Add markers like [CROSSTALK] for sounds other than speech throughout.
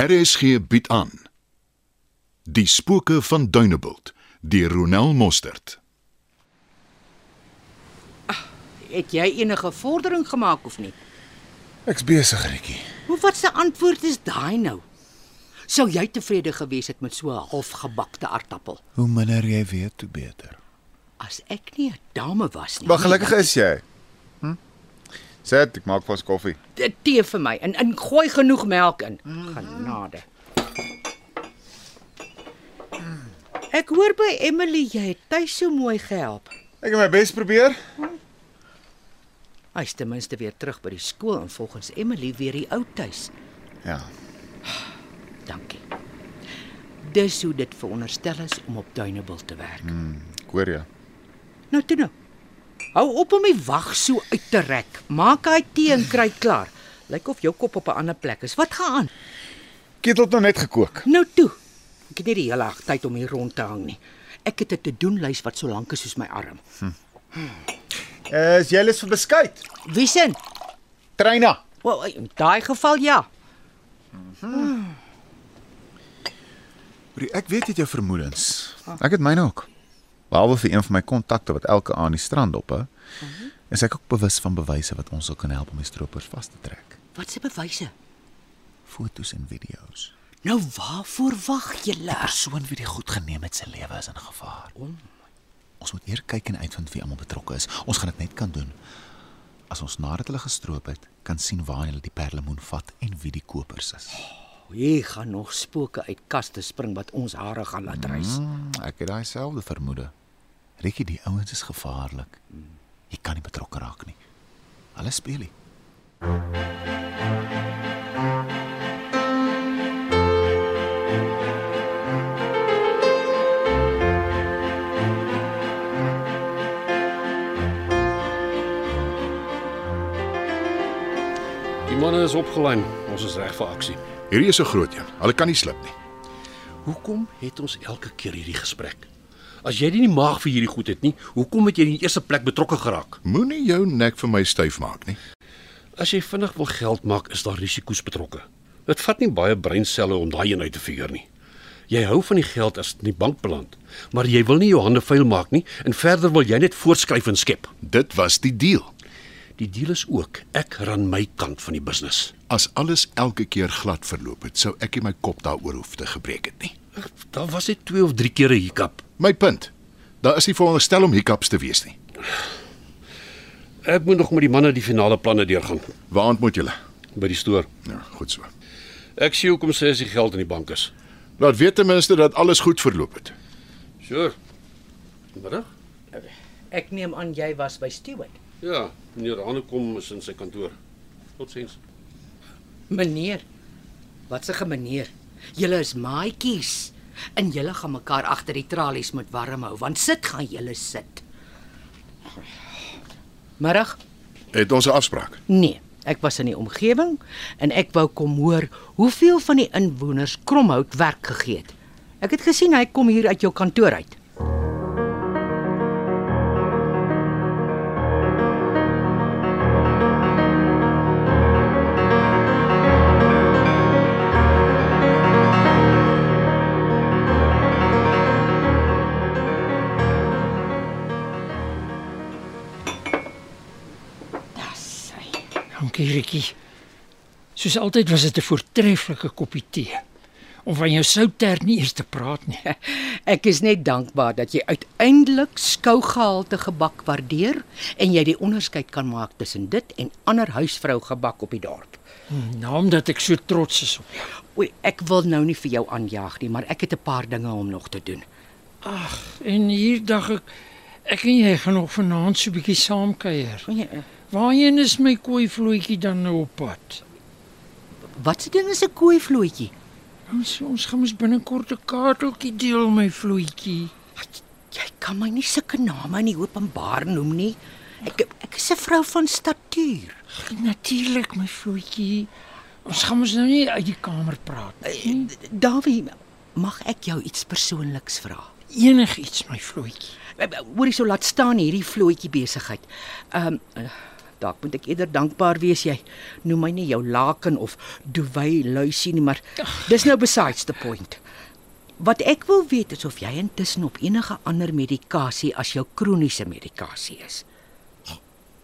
RSG bied aan Die spooke van Dunebuld deur Ronel Mostert. Het jy enige vordering gemaak of nie? Ek's besig, Rietjie. Hoe wat se antwoord is daai nou? Sou jy tevrede gewees het met so 'n halfgebakte aardappel Hoe minder jy weet, hoe beter. as ek nie 'n dame was nie? Maar gelukkig is jy. Sit, ek maak vas koffie. Dit tee vir my en en gooi genoeg melk in. Genade. Ek hoor by Emily jy het tuis so mooi gehelp. Ek het my bes probeer. Hy's ten minste weer terug by die skool en volgens Emily weer die ou tuis. Ja. Dankie. Dis hoe dit veronderstel is om op Duinebul te werk. Hoor jou. Nou toe nou. Hou op om die wag so uit te rek. Maak hy tee en kry klaar. Lyk of jou kop op 'n ander plek is. Wat gaan aan? Ketel het nou net gekook. Nou toe. Ek het nie die hele dag tyd om hier rond te hang nie. Ek het 'n to-doen-lys wat so lank is soos my arm. Is jy lus vir beskuit? Wiesin? Treina. Wel, in daai geval ja. Hoorie, ek weet jy het jou vermoedens. Ek het myne ook. Behalwe vir een van my kontakte wat elke aand die strand op hè. Is ek ook bewus van bewyse wat ons sal kan help om die stroopers vas te trek. Wat se bewyse? Fotos en video's. Nou waarvoor wag julle? Die persoon wie die goed geneem het, se lewe is in gevaar. Ons moet eers kyk en uitvind wie almal betrokke is. Ons gaan dit net kan doen as ons nadat hulle gestroop het, kan sien waar hulle die perlemoen vat en wie die kopers is. Hier gaan nog spooke uit kaste spring wat ons hare gaan laat reis. Mm, ek het daai selfde vermoede. Rikkie, die ouens is gevaarlik. Jy kan nie betrokke raak nie. Hulle speel nie. Die manne is opgelyn. Ons is reg vir aksie. Hierdie is 'n groot een. Hulle kan nie slip nie. Hoekom het ons elke keer hierdie gesprek? As jy nie die maag vir hierdie goed het nie, hoekom het jy in die eerste plek betrokke geraak? Moenie jou nek vir my styf maak nie. As jy vinnig wil geld maak, is daar risiko's betrokke. Dit vat nie baie breinselle om daai een uit te figuur nie. Jy hou van die geld as dit in die bank beland, maar jy wil nie jou hande vuil maak nie en verder wil jy net voorskryf en skep. Dit was die deal. Die deal is ook ek ran my kant van die business. As alles elke keer glad verloop het, sou ek nie my kop daaroor hoef te gebreek het nie. Daar was net 2 of 3 kere hiccup. My punt. Daar is nie veronderstel om hiccups te wees nie. Ek moet nog met die manne die finale planne deurgaan Waar ontmoet julle? by die stoor. Ja, goed so. Ek sien hoekom sê as die geld in die bank is. Laat weet ten minste dat alles goed verloop het. Sure. Middag? Ek neem aan jy was by Stewart. Ja, meneer Hanekom is in sy kantoor. Totsiens. Meneer. Wat se meneer? Julle is maatjies en julle gaan mekaar agter die tralies moet warm hou want sit gaan julle sit. Middag? Het ons 'n afspraak? Nee, ek was in die omgewing en ek wou kom hoor hoeveel van die inwoners Kromhout werk gegee het. Ek het gesien hy kom hier uit jou kantoor uit. Dankie, Rikkie. Soos altyd was dit 'n voortreffelike koppie tee. Om van jou soutert nie eers te praat nie. [LAUGHS] Ek is net dankbaar dat jy uiteindelik skougehalte gebak waardeer en jy die onderskeid kan maak tussen dit en ander huisvrou gebak op die dorp. Nou omdat ek so trots is op jou. Oei, ek wil nou nie vir jou aanjaag nie, maar ek het 'n paar dinge om nog te doen. En hier dag ek ek en jy gaan nog vanaand so 'n bietjie saamkuier. Ja, eh, Waarheen is my koei vloetjie dan nou op pad? Wat se ding is 'n kooivloetjie? Ons ons gaan mos binnekort 'n kaarteltjie deel my vloetjie. Jy kan my nie sulke name in die openbaar noem nie. Ek ek is 'n vrou van statuur. Natuurlik my vloetjie. Ons gaan mos nou nie uit die kamer praat nie. Davie, mag ek jou iets persoonliks vra? Enigiets my vloetjie. Hoorie so laat staan hierdie vloetjie besigheid. Ehm um, Dalk moet ek eerder dankbaar wees jy noem my nie jou laken of duvet luisie nie, maar dis nou besides the point. Wat ek wil weet is of jy intussen op enige ander medikasie as jou kroniese medikasie is.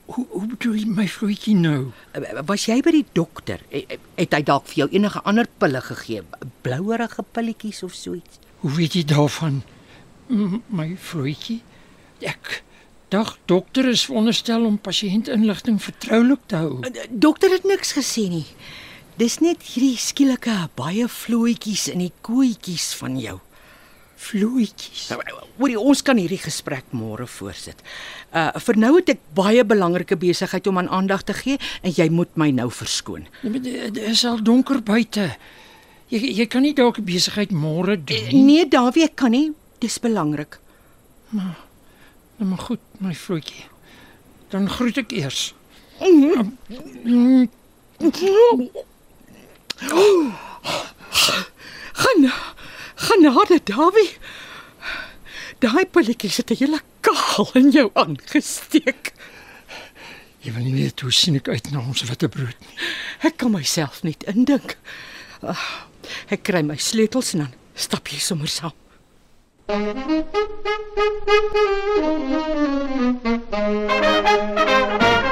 Hoe hoe bedoel jy my vroetjie nou? Eh, Was jy by die dokter? Eh, Het hy dalk vir jou enige ander pille gegee? Blouerige pilletjies of so iets? Hoe weet jy daarvan? M my vroetjie? Ek dag dokter is veronderstel om pasiëntinligting vertroulik te hou. Eh, Dokter het niks gesê nie. Dis net hierdie skielike baie vloetjies in die koetjies van jou. Vloetjies. Hoorie, ons kan hierdie gesprek môre voorsit. Uh vir nou het ek baie belangrike besigheid om aan aandag te gee en jy moet my nou verskoon. Nee, maar Dit is al donker buite. Jy jy kan nie dalk besigheid môre doen nie. Nee, Dawie, ek kan nie. Dis belangrik. Nou maar goed, my vroetjie. Dan groet ek eers. Gaan genade, Dawie. Daai pilletjies het 'n hele kaal in jou aangesteek. Jy wil nie weet hoe sien ek uit na ons witbrood nie. Ek kan myself net indink. Ah, Ek kry my sleutels en dan stap jy sommer saam. Thank you.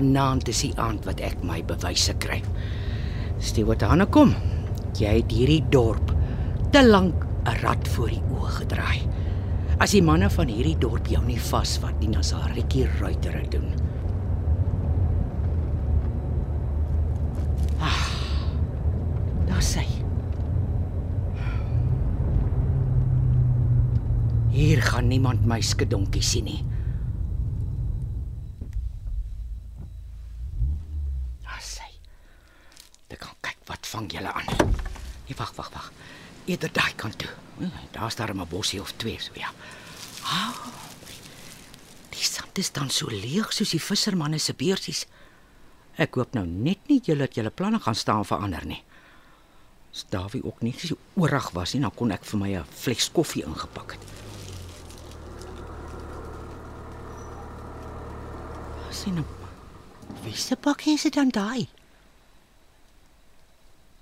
Vanaand is die aand wat ek my bewyse kry. Stewart Hanne kom. Jy het hierdie dorp te lank 'n rad voor die oë gedraai. As die manne van hierdie dorp jou nie vasvat nie, dan sal Rikkie Ruiter dit doen. Ah. Daar sê. Hier gaan niemand my skedonkie sien nie. Daar sê. Ek kan kyk wat vang julle aan. Nee, wag, wag, wag. Eerder daai kant toe. Daar's daar 'n bosie of twee, so ja. Ah. Die sand is dan so leeg soos die vissermanne se beursies. Ek hoop nou net nie julle het julle planne gaan staan verander nie. As Davie ook nie so oorig was nie, dan kon ek vir my 'n fles koffie ingepak het. Sien nou. Wie se pakkie is dit dan daai?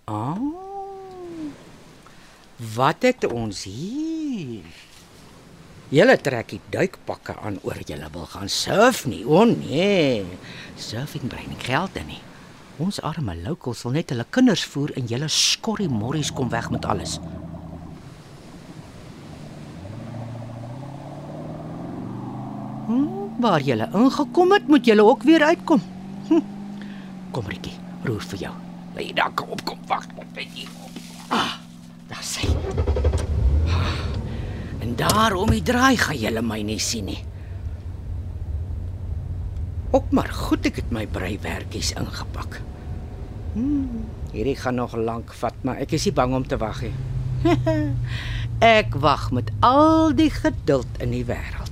Oh. Wat het ons hier? Julle trek die duikpakke aan oor julle wil gaan surf nie. O nee. Surfing bring nie geld in nie. Ons arme locals wil net hulle kinders voer en julle skorrie morries kom weg met alles. Hm, waar julle ingekom het, moet julle ook weer uitkom. Hm. Kom Rikkie, roer vir jou. Lê jy daar kom op, kom wag, net hier op. Ah, daar sê. Ah, en daar om die draai gaan julle my nie sien nie. Ook maar goed ek het my breiwerkies ingepak. Hmm, hierdie gaan nog lank vat, maar ek is nie bang om te wag nie. [LAUGHS] ek wag met al die geduld in die wêreld.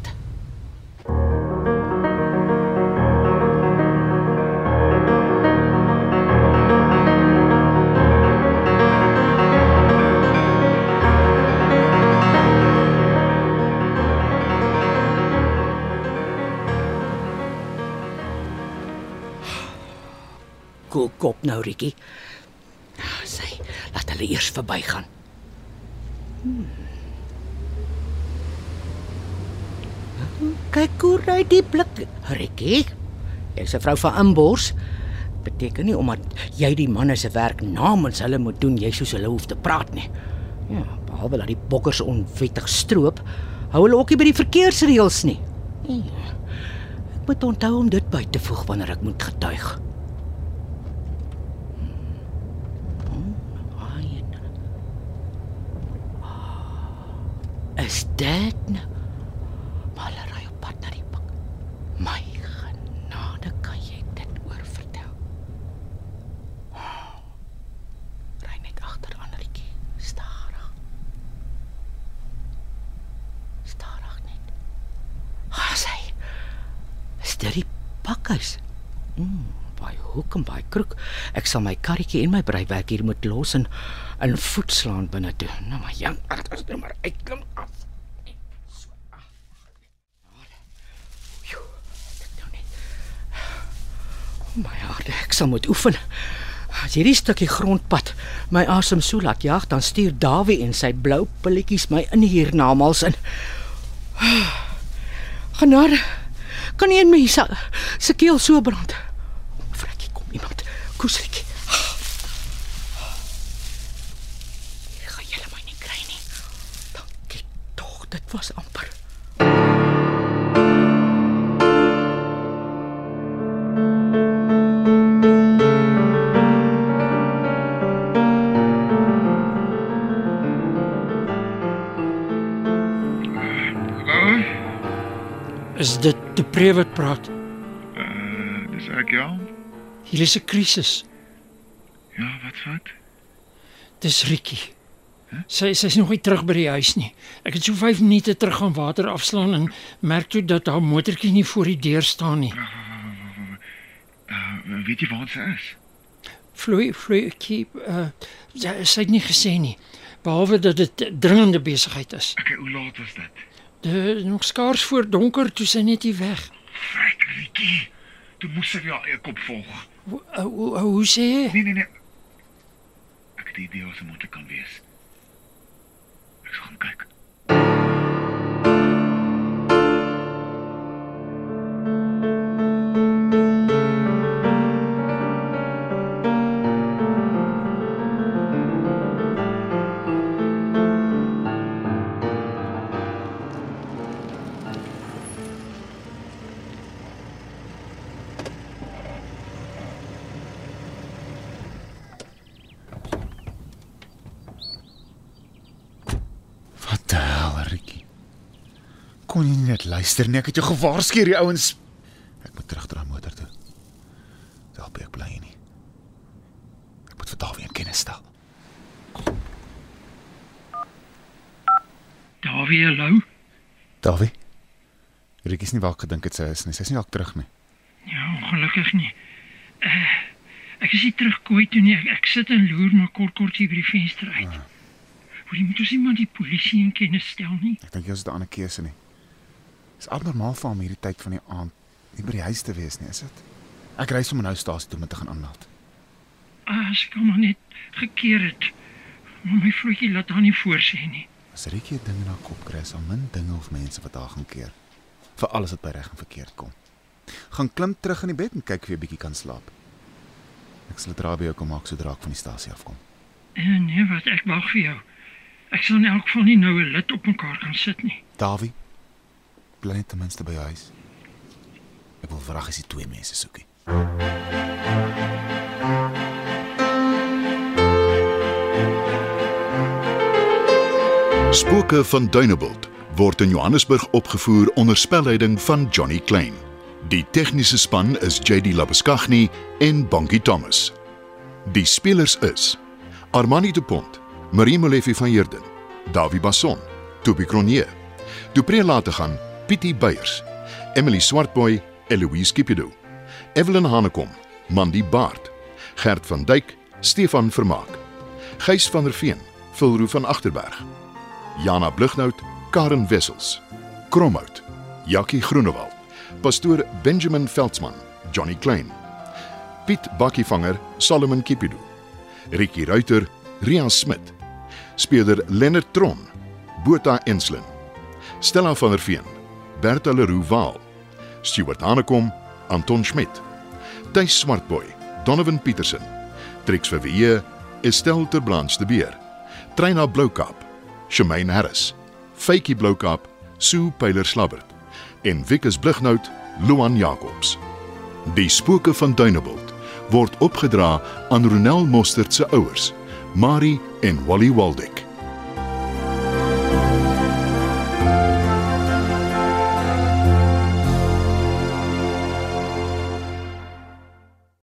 Kop nou, Rikkie. Ah, Sy, laat hulle eers verbygaan. Hmm. Kyk hoe ry die blik. Rikkie, jy's 'n vrou van inbors. Beteken nie omdat jy die manne se werk namens hulle moet doen, jy soos hulle hoef te praat nie. Ja, behalwe dat die bokkers onwettig stroop, hou hulle ook nie by die verkeersreëls nie. Ja. Ek moet onthou om dit by te voeg wanneer ek moet getuig. Is dit nou? Maar hulle ry op pad na die pik. My genade, kan jy dit oor vertel? Oh, ry net agter Annetjie, stadig. Stadig net. Ah, sy. Is dit die pakhuis? Mm hoek en by kroek. Ek sal my karretjie en my breiwerk hier moet los en in voetslaan binne toe. Nou maar Jan, dit is nou maar uitklim af. So, af. Joe, dit nou net. O my hart, ek sal moet oefen. As hierdie stukkie grondpad my asem so laat jag, dan stuur Dawie en sy blou pilletjies my in hier namals in. Genade. Kan nie een mens se- keel so brand. Kom iemand. Koesrikkie. Hier gaan julle my nie kry nie. Dankie tog, dit was amper. Is dit die preek wat praat? Uh, dis ek ja. Hier is 'n krisis. Ja, wat fout? Dis Rikkie. Sy sy's nog nie terug by die huis nie. Ek het so 5 minute terug gaan water afslaan en merk toe dat haar motortjie nie voor die deur staan nie. Uh, weet jy waar sy is? Vloei vloei keep uh sy, sy het nie gesê nie behalwe dat dit dringende besigheid is. Okay, hoe laat was dit? Dit nog skaars voor donker toe sy net hier weg. Frek, Rietjie. Toe moes ek jou eie kop volg. Hoe hoe, hoe sê jy? Nee, nee, nee. Ek het 'n idee wat se moet kan wees. Ek gaan kyk. Kon jy nie net luister nie? Ek het jou gewaarsku die ouens. Ek moet terugdraai motor toe. Help ek bly nie. Ek moet vir Dawie in kennis stel. Dawie hallo. Dawie? Rikkie is nie waar ek gedink het sy is nie. Sy's nie dalk terug nie. Ja, ongelukkig nie. Uh, ek is nie terug kooi toe nie. Ek, ek sit en loer maar kort kort hier by die venster uit. Uh. Wil jy moet ons iemand die polisie in kennis stel nie? Ek dink jy is 'n ander keuse nie. Dis abnormaal vir hom hierdie tyd van die aand nie by die huis te wees nie, is dit? Ek ry sommer nou stasie toe om te gaan aanmeld. As ek hom maar net gekeer het. Maar my vloetjie laat haar nie voorsê nie. As Rikkie 'n ding in haar kop kry, sal min dinge of mense wat haar gaan keer. Vir alles wat by reg en verkeerd kom. Gaan klim terug in die bed en kyk of jy 'n bietjie kan slaap. Ek sal dit raai by jou kom maak sodra ek van die stasie afkom. Eh, nee, wat ek wag vir jou. Ek sal in elk geval nie nou 'n lid op mekaar kan sit nie. Dawie, bly net ten minste by jou huis. Ek wil vraag as jy twee mense soekie. Spooke van Dunebuld word in Johannesburg opgevoer onder spelleiding van Johnny Klein. Die tegniese span is JD Labuskaghni en Bongie Thomas. Die spelers is Armani de Pont, Marie Molefe van Heerden, Dawie Basson, Toby Cronje, Dupré Lategan, Pietie Beyers, Emily Swartboy, Eloise Kipido, Evelyn Hanekom, Mandy Baard, Gert van Dyk, Stefan Vermaak, Gys van der Veen, Vilroo van Agterberg, Jana Blugnout, Karen Wessels, Kromhout, Jakkie Groenewald, pastoor Benjamin Veldsmann, Johnny Klein, Piet Bakkievanger, Solomon Kipido, Ricky Ruiter, Rian Smit, speler Lennard Tron, Botha Enslin, Stella van der Veen, Bertha Leroux Waal, Stuart Hanekom, Anton Schmidt, Thys Swartboy, Donovan Petersen, Trix Verweer, Estelle Terblanche de Beer, Treina Bloukap, Shemaine Harris, Faitjie Bloukap, Sue Pyler Slabbert. En Wikus Blighnout, Luan Jacobs. Die spooke van Dunebuld word opgedra aan Ronel Mostert se ouers, Marie en Wally Waldeck.